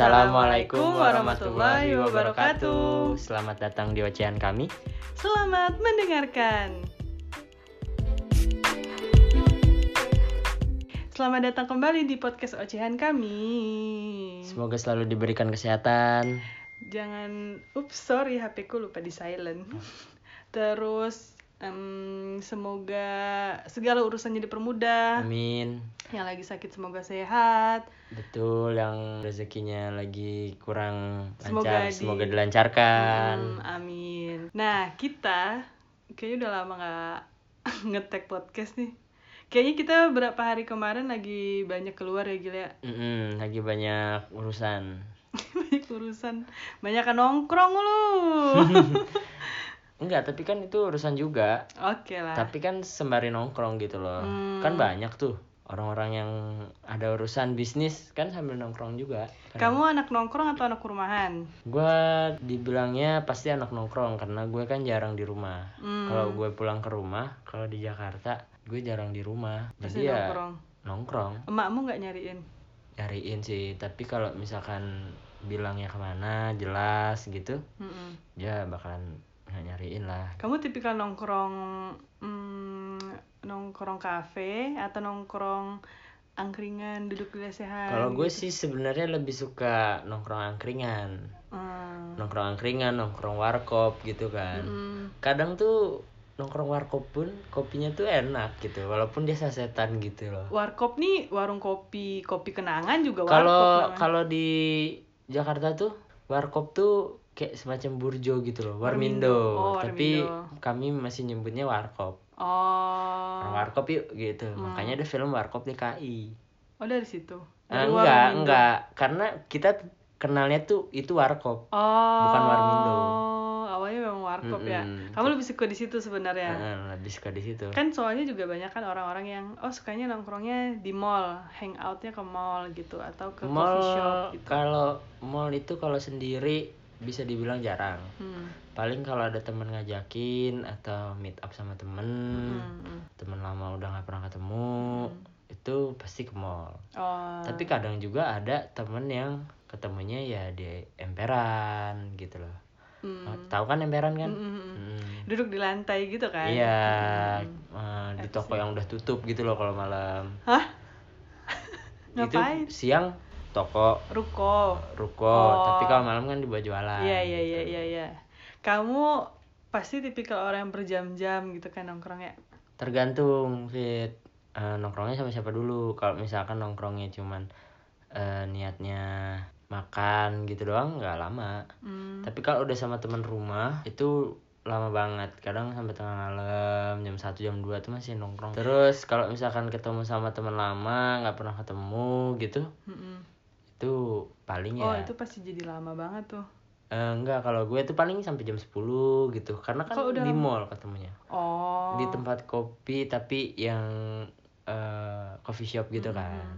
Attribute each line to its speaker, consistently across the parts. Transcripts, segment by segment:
Speaker 1: Assalamualaikum warahmatullahi wabarakatuh.
Speaker 2: Selamat datang di ocehan kami.
Speaker 1: Selamat mendengarkan. Selamat datang kembali di podcast ocehan kami.
Speaker 2: Semoga selalu diberikan kesehatan.
Speaker 1: Jangan, ups sorry HP ku lupa di silent. Terus em, semoga segala urusannya dipermudah.
Speaker 2: Amin.
Speaker 1: Yang lagi sakit semoga sehat.
Speaker 2: Betul, yang rezekinya lagi kurang
Speaker 1: Semoga
Speaker 2: lancar,
Speaker 1: di-
Speaker 2: semoga dilancarkan.
Speaker 1: Mm, amin. Nah, kita kayaknya udah lama nggak ngetek podcast nih. Kayaknya kita berapa hari kemarin lagi banyak keluar ya gila ya.
Speaker 2: Mm-mm, lagi banyak urusan.
Speaker 1: banyak urusan, banyak nongkrong lu.
Speaker 2: Enggak, tapi kan itu urusan juga.
Speaker 1: Oke lah.
Speaker 2: Tapi kan sembari nongkrong gitu loh.
Speaker 1: Hmm.
Speaker 2: Kan banyak tuh orang-orang yang ada urusan bisnis kan sambil nongkrong juga.
Speaker 1: Kamu anak nongkrong atau anak rumahan?
Speaker 2: Gue dibilangnya pasti anak nongkrong karena gue kan jarang di rumah.
Speaker 1: Hmm.
Speaker 2: Kalau gue pulang ke rumah, kalau di Jakarta gue jarang di rumah.
Speaker 1: Pasti
Speaker 2: Jadi ya
Speaker 1: nongkrong.
Speaker 2: nongkrong,
Speaker 1: Emakmu nggak nyariin?
Speaker 2: nyariin sih. Tapi kalau misalkan bilangnya ke mana jelas gitu,
Speaker 1: Mm-mm.
Speaker 2: ya bakalan nggak nyariin lah.
Speaker 1: Kamu tipikal nongkrong mm, nongkrong kafe atau nongkrong angkringan duduk di lesehan?
Speaker 2: Kalau gue sih sebenarnya lebih suka nongkrong angkringan,
Speaker 1: Hmm.
Speaker 2: nongkrong angkringan, nongkrong warkop gitu kan.
Speaker 1: Mm-mm.
Speaker 2: Kadang tuh nongkrong warkop pun kopinya tuh enak gitu, walaupun dia sasetan gitu loh.
Speaker 1: Warkop nih warung kopi, kopi kenangan juga warkop.
Speaker 2: Kalau kalau di Jakarta tuh warkop tuh kayak semacam burjo gitu loh, warmindo.
Speaker 1: Oh,
Speaker 2: Tapi
Speaker 1: warmindo.
Speaker 2: kami masih nyebutnya warkop.
Speaker 1: Oh.
Speaker 2: Orang warkop yuk gitu. Makanya ada film warkop DKI.
Speaker 1: Oh dari situ.
Speaker 2: Ah,
Speaker 1: Dari
Speaker 2: enggak,
Speaker 1: Warmindo.
Speaker 2: enggak. Karena kita kenalnya tuh itu warkop.
Speaker 1: Oh.
Speaker 2: Bukan Warmindo.
Speaker 1: Awalnya memang warkop ya.
Speaker 2: Mm-mm.
Speaker 1: Kamu lebih suka di situ sebenarnya.
Speaker 2: Nah, lebih suka di situ.
Speaker 1: Kan soalnya juga banyak kan orang-orang yang oh sukanya nongkrongnya di mall, hangoutnya ke mall gitu atau ke
Speaker 2: mall
Speaker 1: coffee shop gitu.
Speaker 2: kalau mall itu kalau sendiri bisa dibilang jarang.
Speaker 1: Hmm.
Speaker 2: Paling kalau ada temen ngajakin atau meet up sama temen,
Speaker 1: Hmm.
Speaker 2: temen lama udah nggak pernah ketemu, itu pasti ke mall.
Speaker 1: Oh.
Speaker 2: Tapi kadang juga ada temen yang ketemunya ya di emperan gitu loh.
Speaker 1: Hmm.
Speaker 2: Tahu kan emperan kan?
Speaker 1: Mm-mm.
Speaker 2: Mm.
Speaker 1: Duduk di lantai gitu kan?
Speaker 2: Iya,
Speaker 1: Hmm.
Speaker 2: eh, di toko yang udah tutup gitu loh kalau malam.
Speaker 1: Hah? Ngapain?
Speaker 2: Itu siang toko
Speaker 1: Ruko.
Speaker 2: ruko,
Speaker 1: Oh.
Speaker 2: tapi kalau malam kan dibuat jualan.
Speaker 1: Iya iya
Speaker 2: gitu.
Speaker 1: iya iya iya. Kamu pasti tipikal orang yang berjam-jam gitu kan nongkrongnya.
Speaker 2: Tergantung fit Eh, nongkrongnya sama siapa dulu. Kalau misalkan nongkrongnya cuman eh, niatnya makan gitu doang nggak lama.
Speaker 1: Hmm.
Speaker 2: Tapi kalau udah sama teman rumah itu lama banget. Kadang sampai tengah malam, jam 1 jam 2 tuh masih nongkrong. Terus kalau misalkan ketemu sama teman lama nggak pernah ketemu gitu,
Speaker 1: Mm-mm.
Speaker 2: Itu paling
Speaker 1: Oh
Speaker 2: ya
Speaker 1: itu pasti jadi lama banget tuh.
Speaker 2: eh, enggak kalau gue tuh paling sampai jam 10 gitu. Karena kan
Speaker 1: Kok udah
Speaker 2: di mall ketemunya.
Speaker 1: Oh.
Speaker 2: di tempat kopi tapi yang eh, coffee shop gitu
Speaker 1: Hmm.
Speaker 2: kan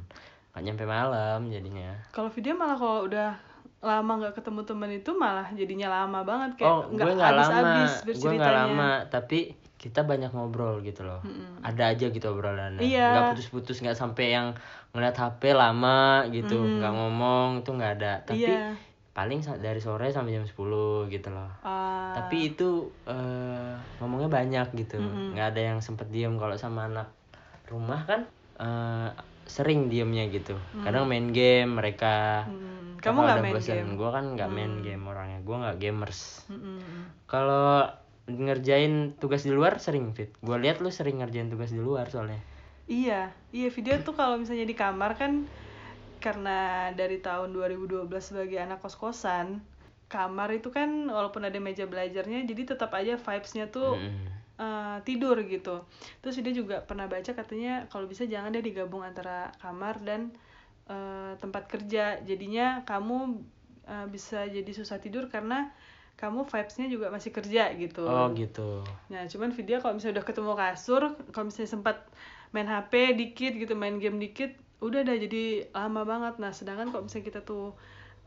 Speaker 2: nggak nyampe malam jadinya
Speaker 1: Kalau video malah kalau udah lama nggak ketemu temen itu malah jadinya lama banget kayak
Speaker 2: oh gue nggak lama
Speaker 1: habis-habis
Speaker 2: gue nggak lama tapi kita banyak ngobrol gitu loh.
Speaker 1: Mm-mm.
Speaker 2: ada aja gitu obrolannya.
Speaker 1: Iya.
Speaker 2: nggak putus-putus nggak sampai yang ngeliat HP lama gitu nggak ngomong itu nggak ada. Tapi
Speaker 1: Iya.
Speaker 2: paling dari sore sampai jam 10 gitu loh.
Speaker 1: Ah,
Speaker 2: tapi itu eh, ngomongnya banyak gitu. Nggak ada yang sempet diem. Kalau sama anak rumah kan eh, sering diemnya gitu. Kadang main game mereka.
Speaker 1: Mm, kamu nggak main
Speaker 2: bosen,
Speaker 1: game?
Speaker 2: gue kan nggak main game orangnya. Gue nggak gamers.
Speaker 1: Mm-mm.
Speaker 2: kalau ngerjain tugas di luar sering fit gue lihat lu sering ngerjain tugas di luar soalnya
Speaker 1: Iya, iya video tuh kalau misalnya di kamar kan karena dari tahun 2012 sebagai anak kos-kosan, kamar itu kan walaupun ada meja belajarnya jadi tetap aja vibes-nya tuh
Speaker 2: Mm-mm.
Speaker 1: eh, tidur gitu. Terus dia juga pernah baca katanya kalau bisa jangan deh digabung antara kamar dan eh, tempat kerja. Jadinya kamu eh, bisa jadi susah tidur karena kamu vibes-nya juga masih kerja gitu.
Speaker 2: oh gitu
Speaker 1: Nah, cuman video kalau misalnya udah ketemu kasur, kalau misalnya sempat main HP dikit gitu, main game dikit, udah dah jadi lama banget. Nah, sedangkan kalau misalnya kita tuh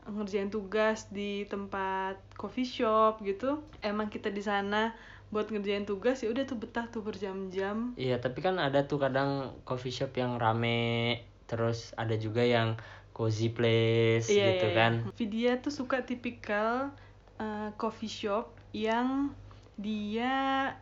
Speaker 1: ngerjain tugas di tempat coffee shop gitu, emang kita di sana buat ngerjain tugas ya udah tuh betah tuh berjam-jam.
Speaker 2: Iya, tapi kan ada tuh kadang coffee shop yang rame, terus ada juga yang cozy place
Speaker 1: Iya,
Speaker 2: gitu
Speaker 1: iya,
Speaker 2: kan
Speaker 1: iya. Vidya tuh suka tipikal uh, coffee shop yang dia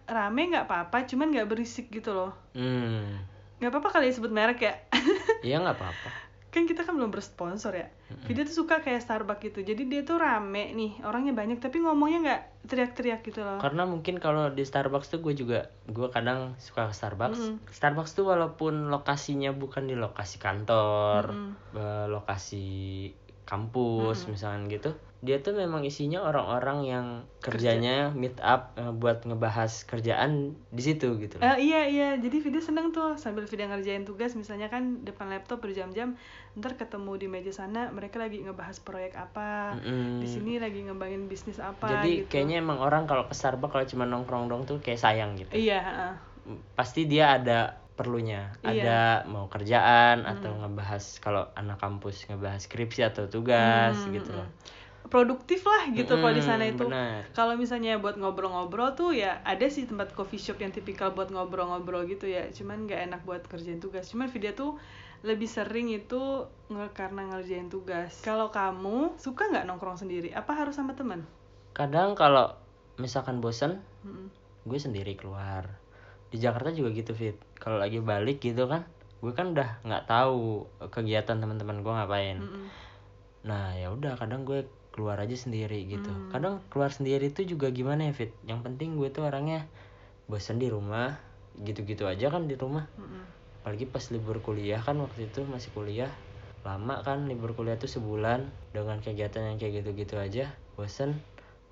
Speaker 1: rame nggak apa-apa, cuman nggak berisik gitu loh.
Speaker 2: hmm
Speaker 1: Nggak apa-apa kali ya sebut merek ya.
Speaker 2: iya nggak apa-apa
Speaker 1: kan kita kan belum bersponsor ya. Vidya tuh suka kayak Starbucks gitu. Jadi dia tuh rame nih, orangnya banyak tapi ngomongnya nggak teriak-teriak gitu loh.
Speaker 2: karena mungkin kalau di Starbucks tuh gue juga gue kadang suka ke Starbucks
Speaker 1: Mm-mm.
Speaker 2: Starbucks tuh walaupun lokasinya bukan di lokasi kantor
Speaker 1: Mm-mm.
Speaker 2: eh, lokasi kampus misalkan gitu dia tuh memang isinya orang-orang yang kerjanya meet up eh, buat ngebahas kerjaan di situ gitu.
Speaker 1: Eh, iya iya, jadi Vidya seneng tuh sambil Vidya ngerjain tugas misalnya kan depan laptop berjam-jam, ntar ketemu di meja sana mereka lagi ngebahas proyek apa,
Speaker 2: Mm-mm.
Speaker 1: di sini lagi ngembangin bisnis apa
Speaker 2: Jadi
Speaker 1: gitu.
Speaker 2: kayaknya emang orang kalau ke Starbucks kalau cuma nongkrong dong tuh kayak sayang gitu.
Speaker 1: Iya, heeh.
Speaker 2: Pasti dia ada perlunya,
Speaker 1: Iya.
Speaker 2: ada mau kerjaan atau ngebahas kalau anak kampus ngebahas skripsi atau tugas
Speaker 1: Hmm,
Speaker 2: gitu loh.
Speaker 1: Produktif lah gitu kalau di sana itu. Kalau misalnya buat ngobrol-ngobrol tuh ya ada sih tempat coffee shop yang tipikal buat ngobrol-ngobrol gitu ya. Cuman nggak enak buat kerjain tugas. Cuman Vidya tuh lebih sering itu nge karena ngerjain tugas. Kalau kamu suka nggak nongkrong sendiri? Apa harus sama teman?
Speaker 2: Kadang kalau misalkan bosen,
Speaker 1: Mm-mm.
Speaker 2: gue sendiri keluar. Di Jakarta juga gitu fit. Kalau lagi balik gitu kan, gue kan udah nggak tahu kegiatan teman-teman gue ngapain.
Speaker 1: Mm-mm.
Speaker 2: Nah ya udah kadang gue keluar aja sendiri gitu.
Speaker 1: Hmm.
Speaker 2: Kadang keluar sendiri itu juga gimana ya fit. Yang penting gue tuh orangnya bosen di rumah, gitu-gitu aja kan di rumah.
Speaker 1: Mm-mm.
Speaker 2: Apalagi pas libur kuliah kan waktu itu masih kuliah lama kan libur kuliah tuh sebulan dengan kegiatan yang kayak gitu-gitu aja bosen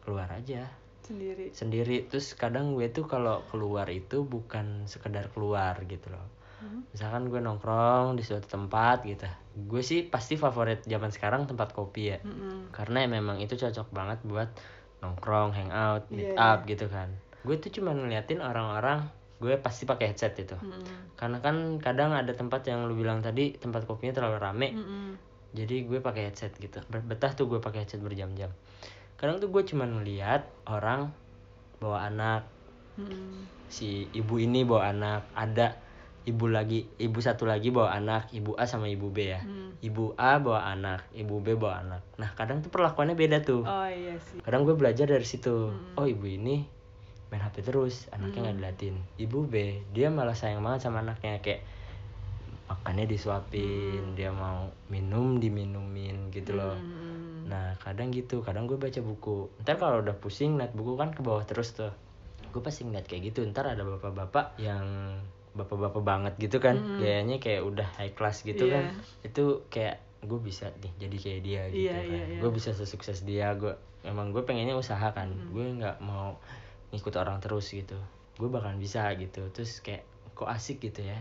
Speaker 2: keluar aja
Speaker 1: Sendiri.
Speaker 2: sendiri terus kadang gue tuh kalau keluar itu bukan sekedar keluar gitu loh
Speaker 1: Hmm.
Speaker 2: misalkan gue nongkrong di suatu tempat gitu gue sih pasti favorit zaman sekarang tempat kopi ya
Speaker 1: Mm-mm.
Speaker 2: karena memang itu cocok banget buat nongkrong hangout meet
Speaker 1: Iya,
Speaker 2: up gitu kan gue tuh cuma ngeliatin orang-orang gue pasti pakai headset itu
Speaker 1: Mm-mm.
Speaker 2: karena kan kadang ada tempat yang lu bilang tadi tempat kopinya terlalu rame
Speaker 1: Mm-mm.
Speaker 2: jadi gue pakai headset gitu betah tuh gue pakai headset berjam-jam kadang tuh gue cuma ngeliat orang bawa anak
Speaker 1: Mm-mm.
Speaker 2: si ibu ini bawa anak ada ibu lagi ibu satu lagi bawa anak ibu A sama ibu B ya.
Speaker 1: Hmm.
Speaker 2: ibu A bawa anak ibu B bawa anak. Nah kadang tuh perlakuannya beda tuh.
Speaker 1: Oh iya sih.
Speaker 2: kadang gue belajar dari situ.
Speaker 1: Mm-mm.
Speaker 2: oh ibu ini main HP terus anaknya nggak dilatin ibu B dia malah sayang banget sama anaknya kayak makannya disuapin dia mau minum diminumin gitu loh.
Speaker 1: Mm-mm.
Speaker 2: nah kadang gitu kadang gue baca buku. Ntar kalau udah pusing liat buku kan ke bawah terus tuh. Gue pasti ngeliat kayak gitu. Ntar ada bapak-bapak yang bapak-bapak banget gitu kan.
Speaker 1: Mm-mm.
Speaker 2: gayanya kayak udah high class gitu
Speaker 1: Iya.
Speaker 2: kan itu kayak gue bisa nih jadi kayak dia gitu
Speaker 1: Iya,
Speaker 2: kan.
Speaker 1: iya, iya.
Speaker 2: gue bisa sesukses dia gue emang gue pengennya usaha kan. Gue nggak mau ngikut orang terus gitu. Gue bakalan bisa gitu. Terus kayak kok asik gitu ya.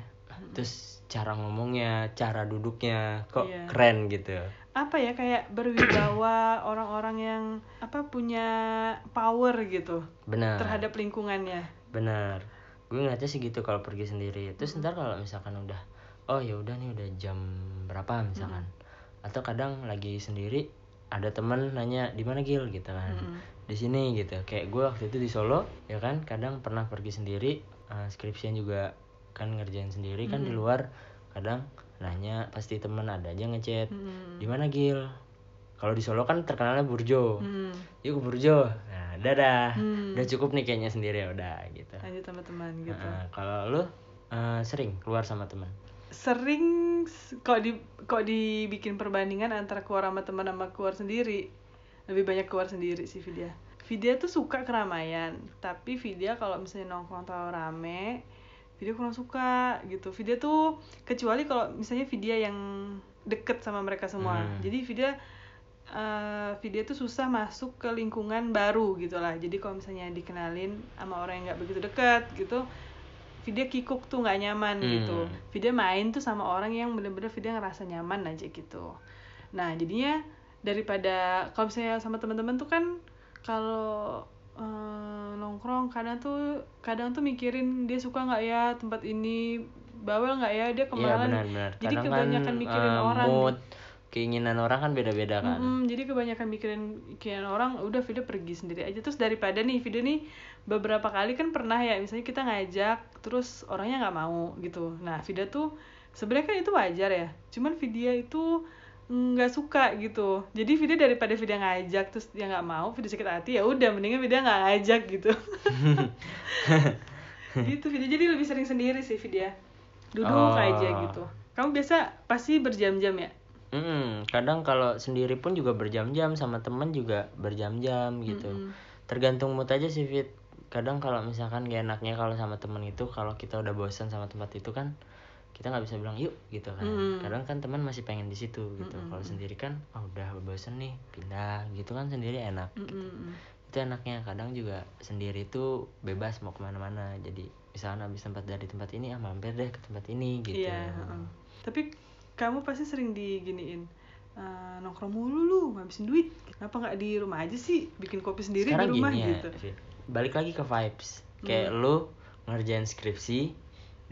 Speaker 2: Terus cara ngomongnya cara duduknya kok
Speaker 1: Iya.
Speaker 2: keren gitu.
Speaker 1: Apa ya kayak berwibawa orang-orang yang apa punya power gitu
Speaker 2: benar.
Speaker 1: terhadap lingkungannya?
Speaker 2: Benar gue ngeliatnya sih gitu kalau pergi sendiri. Terus ntar kalau misalkan udah oh ya udah nih udah jam berapa misalkan. Atau kadang lagi sendiri ada temen nanya di mana Gil? gitu kan.
Speaker 1: Mm-mm.
Speaker 2: di sini gitu. Kayak gue waktu itu di Solo ya kan kadang pernah pergi sendiri eh, skripsian juga kan ngerjain sendiri kan di luar. Kadang nanya pasti temen ada aja ngechat
Speaker 1: Mm-mm.
Speaker 2: di mana Gil? Kalau di Solo kan terkenalnya Burjo.
Speaker 1: Mm.
Speaker 2: yuk ke Burjo. Nah dadah.
Speaker 1: Hmm.
Speaker 2: udah cukup nih kayaknya sendiri ya udah gitu.
Speaker 1: Lanjut sama teman gitu.
Speaker 2: Nah, kalau lu eh, sering keluar sama teman?
Speaker 1: Sering kok di kok dibikin perbandingan antara keluar sama teman sama keluar sendiri? Lebih banyak keluar sendiri sih Vidya. Vidya tuh suka keramaian tapi Vidya kalau misalnya nongkrong terlalu rame Vidya kurang suka gitu. Vidya tuh kecuali kalau misalnya Vidya yang deket sama mereka semua.
Speaker 2: Hmm.
Speaker 1: jadi Vidya eh Vidya tuh susah masuk ke lingkungan baru gitu lah. Jadi kalau misalnya dikenalin sama orang yang nggak begitu dekat gitu Vidya kikuk tuh nggak nyaman
Speaker 2: Hmm.
Speaker 1: gitu. Vidya main tuh sama orang yang bener-bener Vidya ngerasa nyaman aja gitu. Nah jadinya daripada kalau misalnya sama teman-teman tuh kan kalau eh, nongkrong kadang tuh kadang tuh mikirin dia suka nggak ya tempat ini bawel nggak ya dia
Speaker 2: Iya
Speaker 1: kemarin
Speaker 2: benar-benar.
Speaker 1: jadi
Speaker 2: Kadang
Speaker 1: kebanyakan
Speaker 2: kan,
Speaker 1: mikirin
Speaker 2: eh,
Speaker 1: orang
Speaker 2: mood, keinginan orang kan beda-beda kan.
Speaker 1: Mm-mm, jadi kebanyakan mikirin mikirin orang udah Vida pergi sendiri aja. Terus daripada nih Vida nih beberapa kali kan pernah ya misalnya kita ngajak terus orangnya nggak mau gitu. Nah Vida tuh sebenarnya kan itu wajar ya cuman Vidya itu nggak suka gitu. Jadi video daripada video ngajak terus dia nggak mau video sakit hati ya udah mendingan video nggak ngajak gitu. Gitu video jadi lebih sering sendiri sih video duduk
Speaker 2: Oh.
Speaker 1: aja gitu. Kamu biasa pasti berjam-jam ya
Speaker 2: Mm-mm, kadang kalau sendiri pun juga berjam-jam sama temen juga berjam-jam gitu.
Speaker 1: Mm-mm.
Speaker 2: tergantung mood aja sih fit. Kadang kalau misalkan gak enaknya kalau sama temen itu kalau kita udah bosan sama tempat itu kan kita nggak bisa bilang yuk gitu kan.
Speaker 1: Mm.
Speaker 2: kadang kan teman masih pengen di situ gitu. Kalau sendiri kan oh udah bosan nih pindah gitu kan sendiri enak
Speaker 1: Mm-mm.
Speaker 2: itu enaknya. Kadang juga sendiri itu bebas mau ke mana-mana. Jadi misalnya habis tempat dari tempat ini ah mampir deh ke tempat ini gitu.
Speaker 1: Iya, heeh. Tapi kamu pasti sering diginiin eh, nongkrong mulu lu ngabisin duit. Kenapa nggak di rumah aja sih? Bikin kopi sendiri
Speaker 2: sekarang
Speaker 1: di rumah
Speaker 2: gini ya
Speaker 1: gitu?
Speaker 2: Balik lagi ke vibes. Kayak lu ngerjain skripsi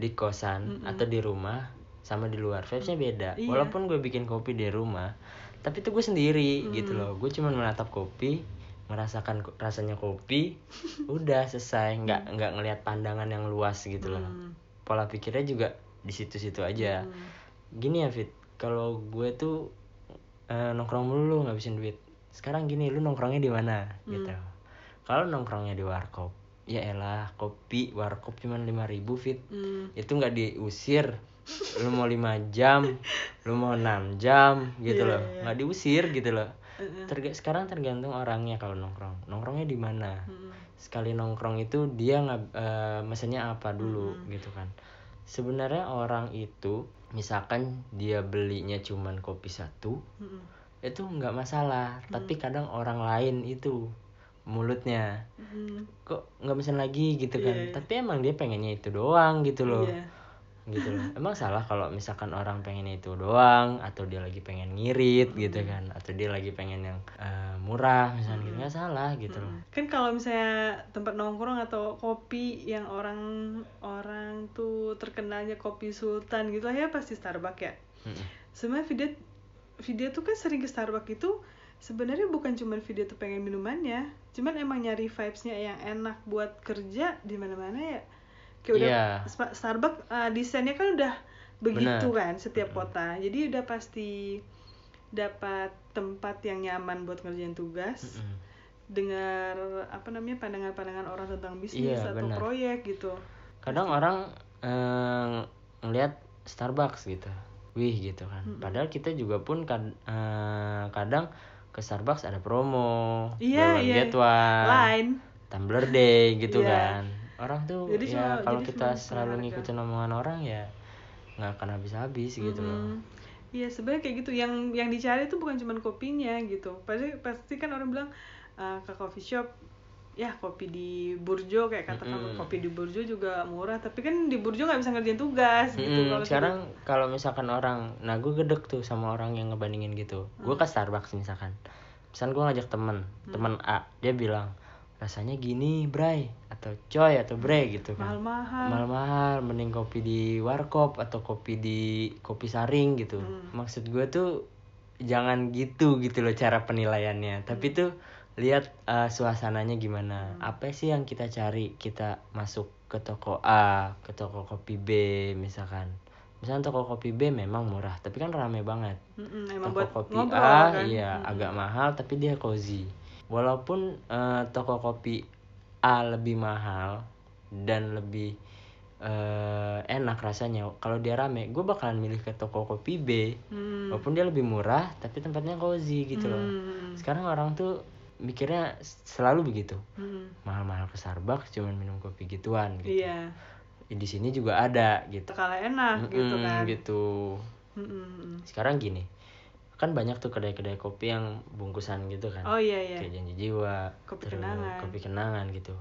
Speaker 2: di kosan atau di rumah sama di luar vibesnya beda.
Speaker 1: Iya.
Speaker 2: walaupun gue bikin kopi di rumah tapi itu gue sendiri gitu loh. Gue cuma menatap kopi merasakan rasanya kopi udah selesai. Nggak nggak ngelihat pandangan yang luas gitu loh.
Speaker 1: Hmm.
Speaker 2: pola pikirnya juga di situ-situ aja gini ya Fit. Kalau gue tuh eh, nongkrong mulu lu ngabisin duit. Sekarang gini lu nongkrongnya di mana? Gitu. Kalau nongkrongnya di warkop ya elah kopi warkop cuma lima ribu Fit.
Speaker 1: Hmm.
Speaker 2: itu nggak diusir. Lu mau lima jam lu mau enam jam gitu
Speaker 1: Iya,
Speaker 2: loh.
Speaker 1: iya.
Speaker 2: nggak diusir gitu loh. Terga- sekarang tergantung orangnya kalau nongkrong. Nongkrongnya di mana?
Speaker 1: Mm-mm.
Speaker 2: sekali nongkrong itu dia nggak eh, mesennya apa dulu
Speaker 1: Hmm.
Speaker 2: gitu kan. Sebenarnya orang itu misalkan dia belinya cuman kopi satu
Speaker 1: Mm-mm.
Speaker 2: itu nggak masalah tapi kadang orang lain itu mulutnya
Speaker 1: Mm.
Speaker 2: kok nggak mesen lagi gitu kan
Speaker 1: Iya, iya.
Speaker 2: tapi emang dia pengennya itu doang gitu loh
Speaker 1: Iya.
Speaker 2: Gitu loh emang salah kalau misalkan orang pengen itu doang atau dia lagi pengen ngirit gitu kan atau dia lagi pengen yang eh, murah misalnya gitu nggak salah gitu loh
Speaker 1: Kan kalau misalnya tempat nongkrong atau kopi yang orang orang tuh terkenalnya kopi sultan gitu lah ya pasti Starbucks ya.
Speaker 2: Mm-mm.
Speaker 1: Sebenarnya video video tuh kan sering ke Starbucks itu sebenarnya bukan cuma video tuh pengen minumannya, cuman emang nyari vibesnya yang enak buat kerja di mana-mana ya. Kayak udah. Spa- Starbucks uh, desainnya kan udah begitu
Speaker 2: Bener.
Speaker 1: kan setiap kota. Jadi udah pasti dapat tempat yang nyaman buat ngerjain tugas.
Speaker 2: Mm-mm.
Speaker 1: dengar apa namanya pandangan-pandangan orang tentang bisnis
Speaker 2: Iya,
Speaker 1: atau
Speaker 2: benar.
Speaker 1: proyek gitu.
Speaker 2: kadang orang eh, ngelihat Starbucks gitu wih gitu kan padahal kita juga pun kad- eh, kadang ke Starbucks ada promo
Speaker 1: Iya,
Speaker 2: one
Speaker 1: iya.
Speaker 2: get one
Speaker 1: Lain.
Speaker 2: Tumbler Day gitu
Speaker 1: Iya.
Speaker 2: kan orang tuh
Speaker 1: Jadi
Speaker 2: ya
Speaker 1: cuma-
Speaker 2: kalau kita selalu ngikutin omongan orang ya nggak akan habis-habis gitu loh
Speaker 1: Mm. Iya sebenarnya kayak gitu. Yang yang dicari tuh bukan cuma kopinya gitu. Pasti pasti kan orang bilang "Ah, ke coffee shop ya kopi di Burjo kayak kata kamu
Speaker 2: Mm-mm.
Speaker 1: kopi di Burjo juga murah tapi kan di Burjo nggak bisa ngerjain tugas gitu
Speaker 2: Mm,
Speaker 1: kalau
Speaker 2: sekarang kalau misalkan orang nah gue gedek tuh sama orang yang ngebandingin gitu gue
Speaker 1: Hmm.
Speaker 2: ke Starbucks misalkan misalkan gue ngajak temen temen A dia bilang rasanya gini bray atau coy atau bre gitu kan.
Speaker 1: Mahal-mahal.
Speaker 2: Mahal-mahal mending kopi di warkop atau kopi di kopi saring gitu.
Speaker 1: Hmm.
Speaker 2: maksud gue tuh jangan gitu gitu loh cara penilaiannya. Tapi
Speaker 1: Hmm.
Speaker 2: tuh lihat uh, suasananya gimana. Apa sih yang kita cari? Kita masuk ke toko A ke toko kopi B misalkan. Misalkan toko kopi B memang murah tapi kan rame banget.
Speaker 1: Mm-mm, emang
Speaker 2: toko
Speaker 1: buat
Speaker 2: kopi
Speaker 1: ngobrol
Speaker 2: A
Speaker 1: kan?
Speaker 2: iya
Speaker 1: Mm-mm.
Speaker 2: agak mahal tapi dia cozy walaupun eh, toko kopi A lebih mahal dan lebih eh, enak rasanya kalau dia rame gue bakalan milih ke toko kopi B
Speaker 1: Hmm.
Speaker 2: walaupun dia lebih murah tapi tempatnya cozy gitu loh
Speaker 1: Hmm.
Speaker 2: sekarang orang tuh mikirnya selalu begitu
Speaker 1: Hmm.
Speaker 2: mahal-mahal ke Starbucks cuman minum kopi gituan gitu
Speaker 1: iya
Speaker 2: di sini juga ada gitu
Speaker 1: kalah enak gitu
Speaker 2: Mm-mm,
Speaker 1: kan
Speaker 2: gitu
Speaker 1: Mm-mm.
Speaker 2: sekarang gini kan banyak tuh kedai-kedai kopi yang bungkusan gitu kan
Speaker 1: oh iya iya
Speaker 2: kayak janji jiwa
Speaker 1: Kopi
Speaker 2: terus
Speaker 1: kenangan.
Speaker 2: kopi kenangan gitu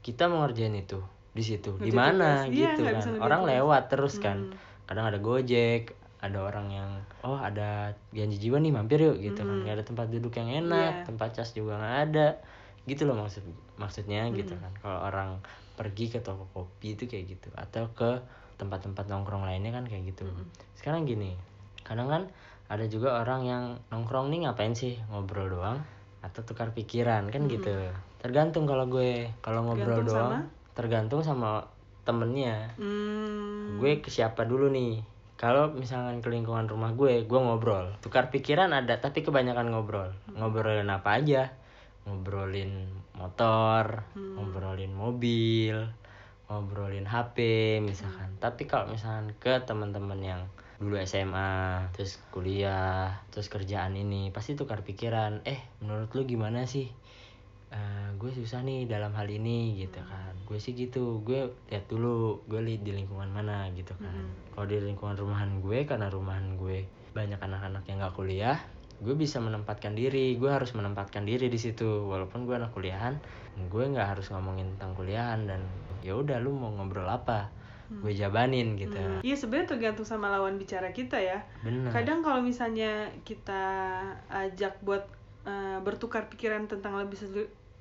Speaker 2: kita mau ngerjain itu di situ di mana.
Speaker 1: Iya,
Speaker 2: gitu
Speaker 1: nggak
Speaker 2: kan orang lewat terus kan
Speaker 1: Hmm.
Speaker 2: kadang ada gojek ada orang yang oh ada janji jiwa nih mampir yuk gitu kan
Speaker 1: Hmm.
Speaker 2: nggak ada tempat duduk yang enak
Speaker 1: Iya.
Speaker 2: tempat cas juga nggak ada gitu loh maksud maksudnya
Speaker 1: Hmm.
Speaker 2: gitu kan kalau orang pergi ke toko kopi itu kayak gitu atau ke tempat-tempat nongkrong lainnya kan kayak gitu
Speaker 1: Hmm.
Speaker 2: sekarang gini kadang kan ada juga orang yang nongkrong nih ngapain sih? Ngobrol doang atau tukar pikiran kan gitu. Tergantung kalau gue kalau ngobrol
Speaker 1: Hmm. Tergantung
Speaker 2: doang tergantung sama temennya.
Speaker 1: Hmm.
Speaker 2: gue ke siapa dulu nih? Kalau misalkan ke lingkungan rumah gue gue ngobrol. Tukar pikiran ada tapi kebanyakan ngobrol. Ngobrolin apa aja? Ngobrolin motor ngobrolin mobil ngobrolin HP misalkan. Tapi kalau misalkan ke teman-teman yang dulu SMA terus kuliah terus kerjaan ini pasti tukar pikiran. Eh menurut lu gimana sih? Eh, gue susah nih dalam hal ini gitu kan. Gue sih gitu. Gue lihat dulu gue lihat di lingkungan mana gitu kan. Kalau di lingkungan rumahan gue karena rumahan gue banyak anak-anak yang gak kuliah gue bisa menempatkan diri. Gue harus menempatkan diri di situ. Walaupun gue anak kuliahan gue nggak harus ngomongin tentang kuliahan dan ya udah lu mau ngobrol apa gue jabanin gitu
Speaker 1: Iya sebenarnya tergantung sama lawan bicara kita ya.
Speaker 2: bener
Speaker 1: Kadang kalau misalnya kita ajak buat eh, bertukar pikiran tentang lebih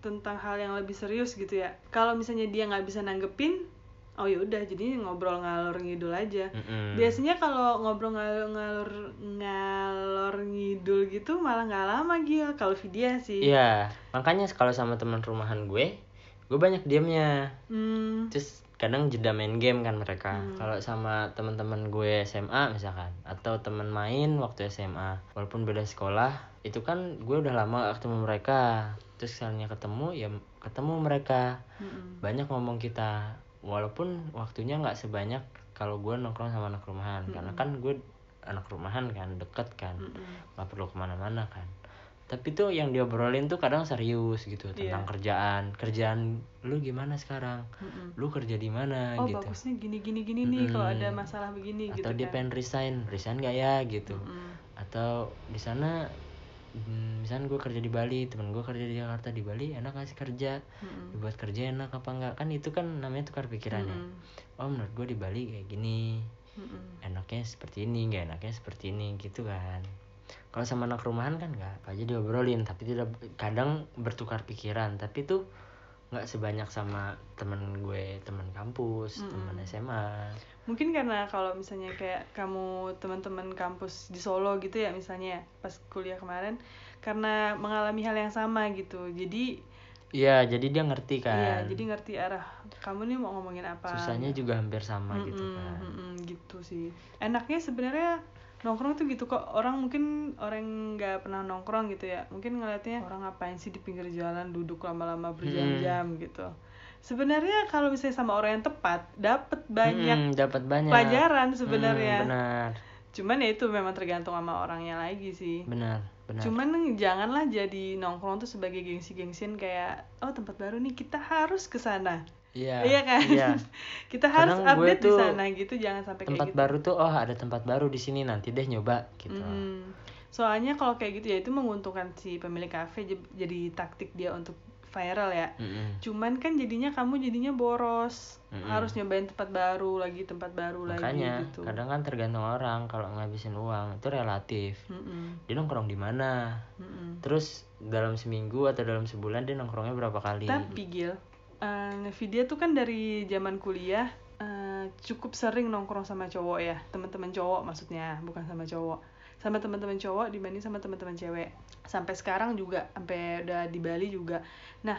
Speaker 1: tentang hal yang lebih serius gitu ya. Kalau misalnya dia nggak bisa nanggepin, oh ya udah jadi ngobrol ngalor ngidul aja.
Speaker 2: Mm-mm.
Speaker 1: Biasanya kalau ngobrol ngalor ngalor ngalor ngidul gitu malah nggak lama Gil. Kalau video sih.
Speaker 2: Iya, makanya kalau sama teman rumahan gue, gue banyak diamnya.
Speaker 1: Hmm,
Speaker 2: Terus kadang jeda main game kan mereka. Kalau sama teman-teman gue SMA misalkan, atau teman main waktu SMA, walaupun beda sekolah, itu kan gue udah lama gak ketemu mereka. Terus misalnya ketemu, ya ketemu mereka.
Speaker 1: mm-mm.
Speaker 2: Banyak ngomong kita, walaupun waktunya nggak sebanyak kalau gue nongkrong sama anak rumahan, karena kan gue anak rumahan kan, deket kan, nggak perlu ke mana-mana kan tapi tuh yang diobrolin tuh kadang serius gitu
Speaker 1: Iya.
Speaker 2: tentang kerjaan kerjaan lu gimana sekarang
Speaker 1: Mm-mm.
Speaker 2: lu kerja di mana
Speaker 1: Oh
Speaker 2: gitu
Speaker 1: bagusnya gini gini gini nih kalau ada masalah begini gitu
Speaker 2: atau dia
Speaker 1: kan.
Speaker 2: pengen resign resign gak ya gitu
Speaker 1: Mm-mm.
Speaker 2: atau di sana hmm, misalnya gue kerja di Bali temen gue kerja di Jakarta di Bali enak gak sih kerja
Speaker 1: Mm-mm.
Speaker 2: dibuat kerja enak apa enggak kan itu kan namanya tukar pikiran ya
Speaker 1: Mm-mm.
Speaker 2: oh menurut gue di Bali kayak gini
Speaker 1: Mm-mm.
Speaker 2: enaknya seperti ini nggak enaknya seperti ini gitu kan kalau sama anak rumahan kan nggak apa aja diobrolin tapi tidak kadang bertukar pikiran tapi tuh nggak sebanyak sama temen gue temen kampus temen SMA
Speaker 1: Mungkin karena kalau misalnya kayak kamu teman-teman kampus di Solo gitu ya misalnya pas kuliah kemarin karena mengalami hal yang sama gitu. Jadi
Speaker 2: iya jadi dia ngerti
Speaker 1: iya,
Speaker 2: kan
Speaker 1: jadi ngerti arah kamu nih mau ngomongin apa.
Speaker 2: susahnya juga hampir sama gitu
Speaker 1: Mm-mm,
Speaker 2: kan
Speaker 1: mm-mm, gitu sih. Enaknya sebenarnya nongkrong tuh gitu kok. Orang mungkin orang nggak pernah nongkrong gitu ya. Mungkin ngeliatnya orang ngapain sih di pinggir jalan duduk lama-lama berjam-jam? gitu. Sebenarnya kalau misalnya sama orang yang tepat dapet banyak
Speaker 2: Mm-mm, dapat banyak.
Speaker 1: pelajaran sebenarnya.
Speaker 2: Benar.
Speaker 1: Cuman ya itu memang tergantung sama orangnya lagi sih.
Speaker 2: Benar benar.
Speaker 1: Cuman janganlah jadi nongkrong tuh sebagai gengsi-gengsian kayak oh tempat baru nih kita harus ke sana
Speaker 2: iya
Speaker 1: iya kan
Speaker 2: iya.
Speaker 1: kita harus
Speaker 2: Kadang
Speaker 1: update di sana gitu jangan sampai kayak
Speaker 2: tempat
Speaker 1: gitu
Speaker 2: baru tuh oh ada tempat baru di sini nanti deh nyoba gitu
Speaker 1: Mm. soalnya kalau kayak gitu ya itu menguntungkan si pemilik kafe jadi taktik dia untuk viral ya
Speaker 2: Mm-mm.
Speaker 1: cuman kan jadinya kamu jadinya boros
Speaker 2: Mm-mm.
Speaker 1: harus nyobain tempat baru lagi tempat baru
Speaker 2: makanya
Speaker 1: lagi gitu
Speaker 2: kadang kan tergantung orang kalau ngabisin uang itu relatif
Speaker 1: Mm-mm.
Speaker 2: dia nongkrong di mana
Speaker 1: Mm-mm.
Speaker 2: terus dalam seminggu atau dalam sebulan dia nongkrongnya berapa kali
Speaker 1: tapi Gil eh Nvidia tuh kan dari zaman kuliah eh, cukup sering nongkrong sama cowok ya teman-teman cowok maksudnya bukan sama cowok. Sama teman-teman cowok dibanding sama teman-teman cewek. Sampai sekarang juga sampai udah di Bali juga. Nah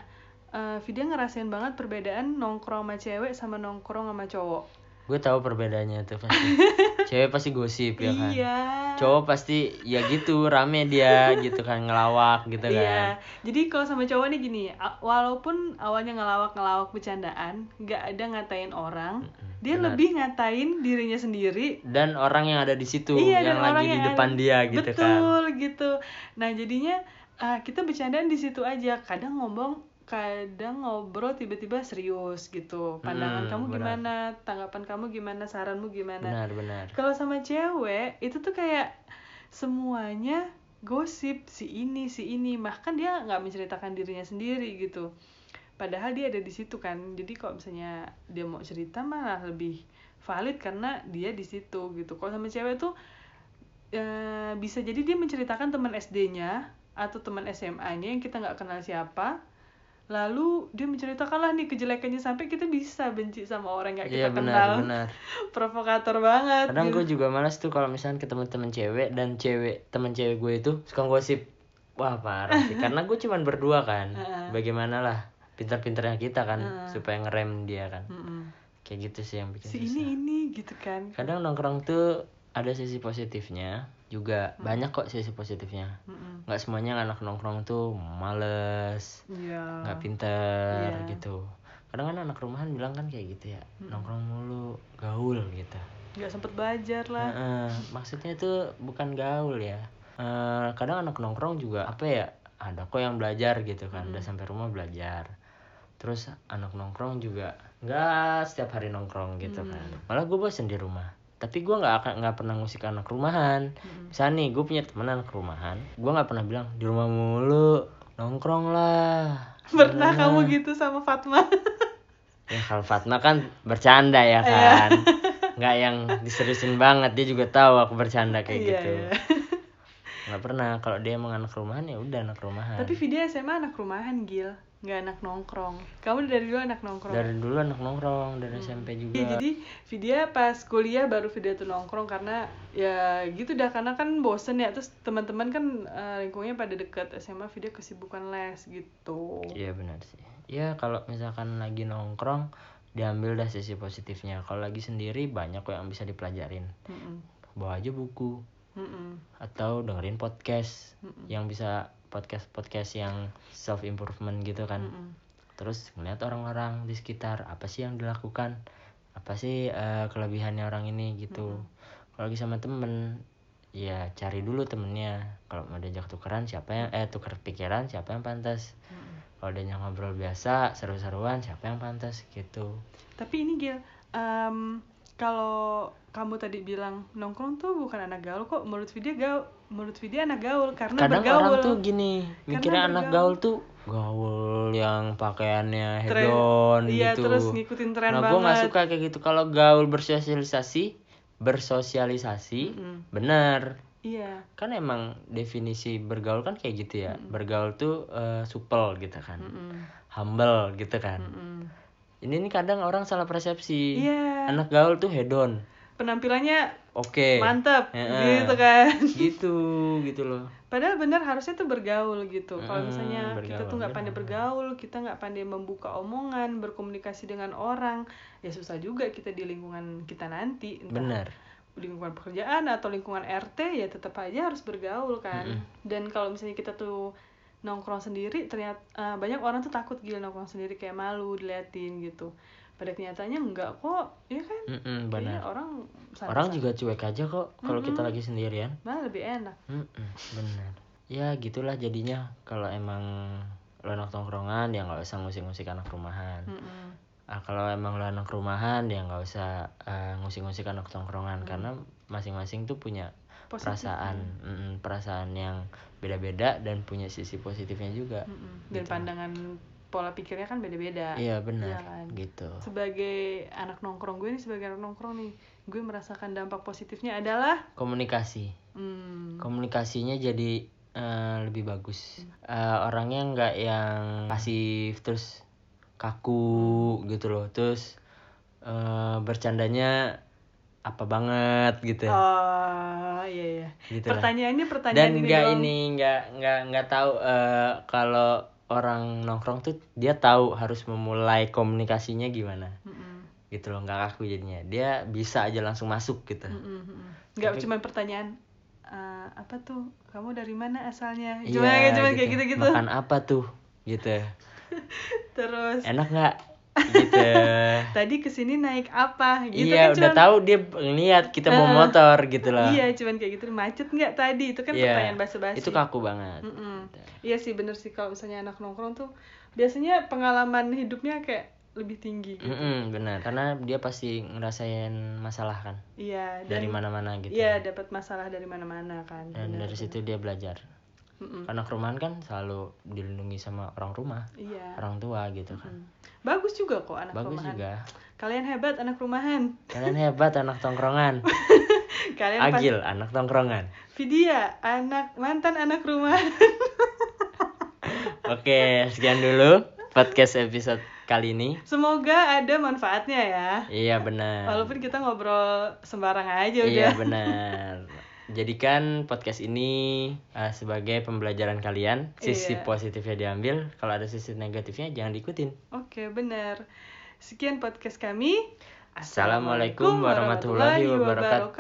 Speaker 1: Vidya ngerasain banget perbedaan nongkrong sama cewek sama nongkrong sama cowok
Speaker 2: gue tahu perbedaannya tuh pasti cewek pasti gosip ya kan
Speaker 1: iya
Speaker 2: cowok pasti ya gitu rame dia gitu kan ngelawak gitu
Speaker 1: Iya,
Speaker 2: kan
Speaker 1: jadi kalau sama cowok nih gini, walaupun awalnya ngelawak-ngelawak bercandaan, nggak ada ngatain orang, dia
Speaker 2: benar.
Speaker 1: lebih ngatain dirinya sendiri.
Speaker 2: dan orang yang ada di situ
Speaker 1: iya,
Speaker 2: yang lagi di depan
Speaker 1: ada-
Speaker 2: dia gitu kan
Speaker 1: Betul gitu. Nah jadinya ah, kita bercandaan di situ aja. Kadang ngomong, kadang ngobrol tiba-tiba serius gitu. Pandangan
Speaker 2: Hmm,
Speaker 1: kamu
Speaker 2: benar.
Speaker 1: gimana, tanggapan kamu gimana, saranmu gimana.
Speaker 2: benar benar
Speaker 1: Kalau sama cewek itu tuh kayak semuanya gosip si ini si ini bahkan dia nggak menceritakan dirinya sendiri gitu. Padahal dia ada di situ kan. Jadi kalau misalnya dia mau cerita malah lebih valid karena dia di situ gitu. Kalau sama cewek tuh eh, bisa jadi dia menceritakan teman SD-nya atau teman SMA-nya yang kita nggak kenal siapa. Lalu dia menceritakan lah nih kejelekannya sampai kita bisa benci sama orang yang nggak kita
Speaker 2: iya
Speaker 1: kenal.
Speaker 2: benar. Benar
Speaker 1: provokator banget
Speaker 2: kadang
Speaker 1: gitu.
Speaker 2: gue juga malas tuh kalau misalnya ketemu temen cewek dan cewek temen cewek gue itu suka gosip wah parah sih. Karena gue cuman berdua kan. Bagaimana lah pintar-pintarnya kita kan supaya ngerem dia kan. Kayak gitu sih yang bikin
Speaker 1: si
Speaker 2: susah.
Speaker 1: ini ini gitu kan.
Speaker 2: Kadang nongkrong tuh ada sisi positifnya juga. Banyak kok sisi positifnya.
Speaker 1: Mm-mm.
Speaker 2: nggak semuanya anak nongkrong tuh males
Speaker 1: Iya.
Speaker 2: nggak pinter
Speaker 1: Iya.
Speaker 2: gitu. Kadang kan anak rumahan bilang kan kayak gitu ya nongkrong mulu gaul gitu.
Speaker 1: Nggak sempet belajar lah.
Speaker 2: Heeh, maksudnya itu bukan gaul ya. Eh, kadang anak nongkrong juga apa ya ada kok yang belajar gitu kan udah sampai rumah belajar. Terus anak nongkrong juga nggak setiap hari nongkrong gitu kan. Malah gue bosen di rumah tapi gue nggak akan nggak pernah ngusik anak rumahan. Misalnya nih gue punya temen anak rumahan gue nggak pernah bilang di rumah mulu nongkrong lah.
Speaker 1: Pernah kamu gitu sama Fatma?
Speaker 2: Ya kalau Fatma kan bercanda ya kan. Nggak yang diseriusin banget dia juga tahu aku bercanda kayak
Speaker 1: Iya,
Speaker 2: gitu.
Speaker 1: iya.
Speaker 2: nggak pernah kalau dia emang anak rumahan ya udah anak rumahan.
Speaker 1: Tapi Vidya SMA anak rumahan Gil nggak anak nongkrong. Kamu dari dulu anak nongkrong?
Speaker 2: Dari dulu anak nongkrong dari SMP juga.
Speaker 1: Iya, jadi Vidya pas kuliah baru Vidya tuh nongkrong karena ya gitu dah karena kan bosen ya. Terus teman-teman kan eh, lingkungnya pada deket SMA Vidya kesibukan les gitu.
Speaker 2: Iya benar sih. Ya kalau misalkan lagi nongkrong diambil dah sisi positifnya. Kalau lagi sendiri banyak kok yang bisa dipelajarin.
Speaker 1: Mm-mm.
Speaker 2: bawa aja buku.
Speaker 1: Mm-mm.
Speaker 2: atau dengerin podcast yang bisa podcast podcast yang self improvement gitu kan.
Speaker 1: Mm-mm.
Speaker 2: terus ngeliat orang-orang di sekitar apa sih yang dilakukan? Apa sih eh, kelebihannya orang ini gitu. Kalau lagi sama temen ya cari dulu temennya. Kalau mau diajak tukeran siapa yang eh tuker pikiran siapa yang pantas. Kalau dia ngobrol biasa seru-seruan siapa yang pantas gitu.
Speaker 1: Tapi ini Gil em, kalau kamu tadi bilang nongkrong tuh bukan anak gaul kok menurut Vidya gaul menurut Vidya anak gaul karena
Speaker 2: kadang
Speaker 1: bergaul.
Speaker 2: orang tuh gini mikirnya anak gaul tuh gaul yang pakaiannya hedon
Speaker 1: iya,
Speaker 2: gitu.
Speaker 1: terus ngikutin tren
Speaker 2: nah gue nggak suka kayak gitu. Kalau gaul bersosialisasi bersosialisasi
Speaker 1: Mm-mm.
Speaker 2: bener
Speaker 1: iya.
Speaker 2: Kan emang definisi bergaul kan kayak gitu ya. Bergaul tuh eh, supel gitu kan.
Speaker 1: Mm-mm.
Speaker 2: humble gitu kan.
Speaker 1: Mm-mm.
Speaker 2: Ini nih kadang orang salah persepsi.
Speaker 1: Iya.
Speaker 2: anak gaul tuh hedon.
Speaker 1: Penampilannya
Speaker 2: oke.
Speaker 1: mantap
Speaker 2: Heeh.
Speaker 1: gitu kan.
Speaker 2: Gitu gitu loh.
Speaker 1: Padahal benar harusnya tuh bergaul gitu. Kalau misalnya kita
Speaker 2: bergaul,
Speaker 1: tuh nggak pandai bergaul kita nggak pandai membuka omongan berkomunikasi dengan orang ya susah juga kita di lingkungan kita nanti. Entah
Speaker 2: bener
Speaker 1: lingkungan pekerjaan atau lingkungan RT ya tetap aja harus bergaul kan. Dan kalau misalnya kita tuh nongkrong sendiri ternyata eh, banyak orang tuh takut gila nongkrong sendiri kayak malu diliatin gitu. Pada kenyataannya enggak kok ya kan?
Speaker 2: Mm-mm,
Speaker 1: Kayaknya
Speaker 2: bener
Speaker 1: orang santai-
Speaker 2: orang juga cuek aja kok kalau kita lagi sendirian.
Speaker 1: Malah lebih enak.
Speaker 2: Mm-mm, bener ya gitulah jadinya kalau emang lo anak tongkrongan ya nggak usah ngusik-ngusik anak rumahan.
Speaker 1: Mm-mm.
Speaker 2: ah, kalau emang lo anak rumahan ya nggak usah eh, ngusik-ngusik anak tongkrongan. Karena masing-masing tuh punya
Speaker 1: Positif,
Speaker 2: perasaan mm-mm, perasaan yang beda-beda dan punya sisi positifnya juga
Speaker 1: Mm-mm. dan pandangan pola pikirnya kan beda-beda.
Speaker 2: Iya benar
Speaker 1: Iya kan?
Speaker 2: gitu.
Speaker 1: Sebagai anak nongkrong gue nih sebagai anak nongkrong nih gue merasakan dampak positifnya adalah
Speaker 2: komunikasi.
Speaker 1: Hmm,
Speaker 2: komunikasinya jadi eh, lebih bagus. Eh, orangnya nggak yang pasif terus kaku gitu loh. Terus eh, bercandanya apa banget gitu
Speaker 1: oh iya iya.
Speaker 2: Gitu lah.
Speaker 1: pertanyaannya pertanyaan
Speaker 2: dan
Speaker 1: ini
Speaker 2: nggak ini nggak nggak nggak tahu eh, kalau orang nongkrong tuh dia tahu harus memulai komunikasinya gimana.
Speaker 1: Mm-mm.
Speaker 2: gitu loh nggak kaku jadinya. Dia bisa aja langsung masuk gitu.
Speaker 1: Mm-mm. nggak cuma pertanyaan "Eh, apa tuh? Kamu dari mana asalnya?
Speaker 2: Iya,
Speaker 1: cuma kayak cuma kayak gitu. gitu
Speaker 2: makan apa tuh? Gitu.
Speaker 1: Terus.
Speaker 2: Enak nggak gitu.
Speaker 1: Tadi ke sini naik apa? Gitu
Speaker 2: iya
Speaker 1: kan
Speaker 2: udah
Speaker 1: cuman-
Speaker 2: tahu dia ngeliat kita mau
Speaker 1: Heeh.
Speaker 2: motor gitu loh.
Speaker 1: iya cuman kayak gitu. Macet nggak tadi? Itu kan
Speaker 2: Iya,
Speaker 1: pertanyaan basa-basi.
Speaker 2: itu kaku banget.
Speaker 1: Mm-mm. Iya sih bener sih kalau misalnya anak nongkrong tuh biasanya pengalaman hidupnya kayak lebih tinggi gitu.
Speaker 2: Mm-mm, benar karena dia pasti ngerasain masalah kan?
Speaker 1: Iya
Speaker 2: dari mana-mana gitu
Speaker 1: iya dapat masalah dari mana-mana kan.
Speaker 2: dan
Speaker 1: bener.
Speaker 2: dari situ dia belajar
Speaker 1: Mm-mm.
Speaker 2: anak rumahan kan selalu dilindungi sama orang rumah
Speaker 1: Iya.
Speaker 2: orang tua gitu kan
Speaker 1: Mm. Bagus juga kok anak
Speaker 2: bagus
Speaker 1: rumahan.
Speaker 2: juga
Speaker 1: Kalian hebat anak rumahan.
Speaker 2: kalian hebat anak tongkrongan
Speaker 1: Kalian pas
Speaker 2: agil anak tongkrongan
Speaker 1: Vidya anak mantan anak rumahan.
Speaker 2: oke sekian dulu podcast episode kali ini
Speaker 1: Semoga ada manfaatnya ya.
Speaker 2: iya benar
Speaker 1: Walaupun kita ngobrol sembarang aja udah.
Speaker 2: Iya benar. Jadikan podcast ini uh, sebagai pembelajaran kalian. Sisi
Speaker 1: Iya.
Speaker 2: positifnya diambil, kalau ada sisi negatifnya jangan diikutin.
Speaker 1: Oke, benar. Sekian podcast kami.
Speaker 2: Assalamualaikum warahmatullahi
Speaker 1: wabarakatuh.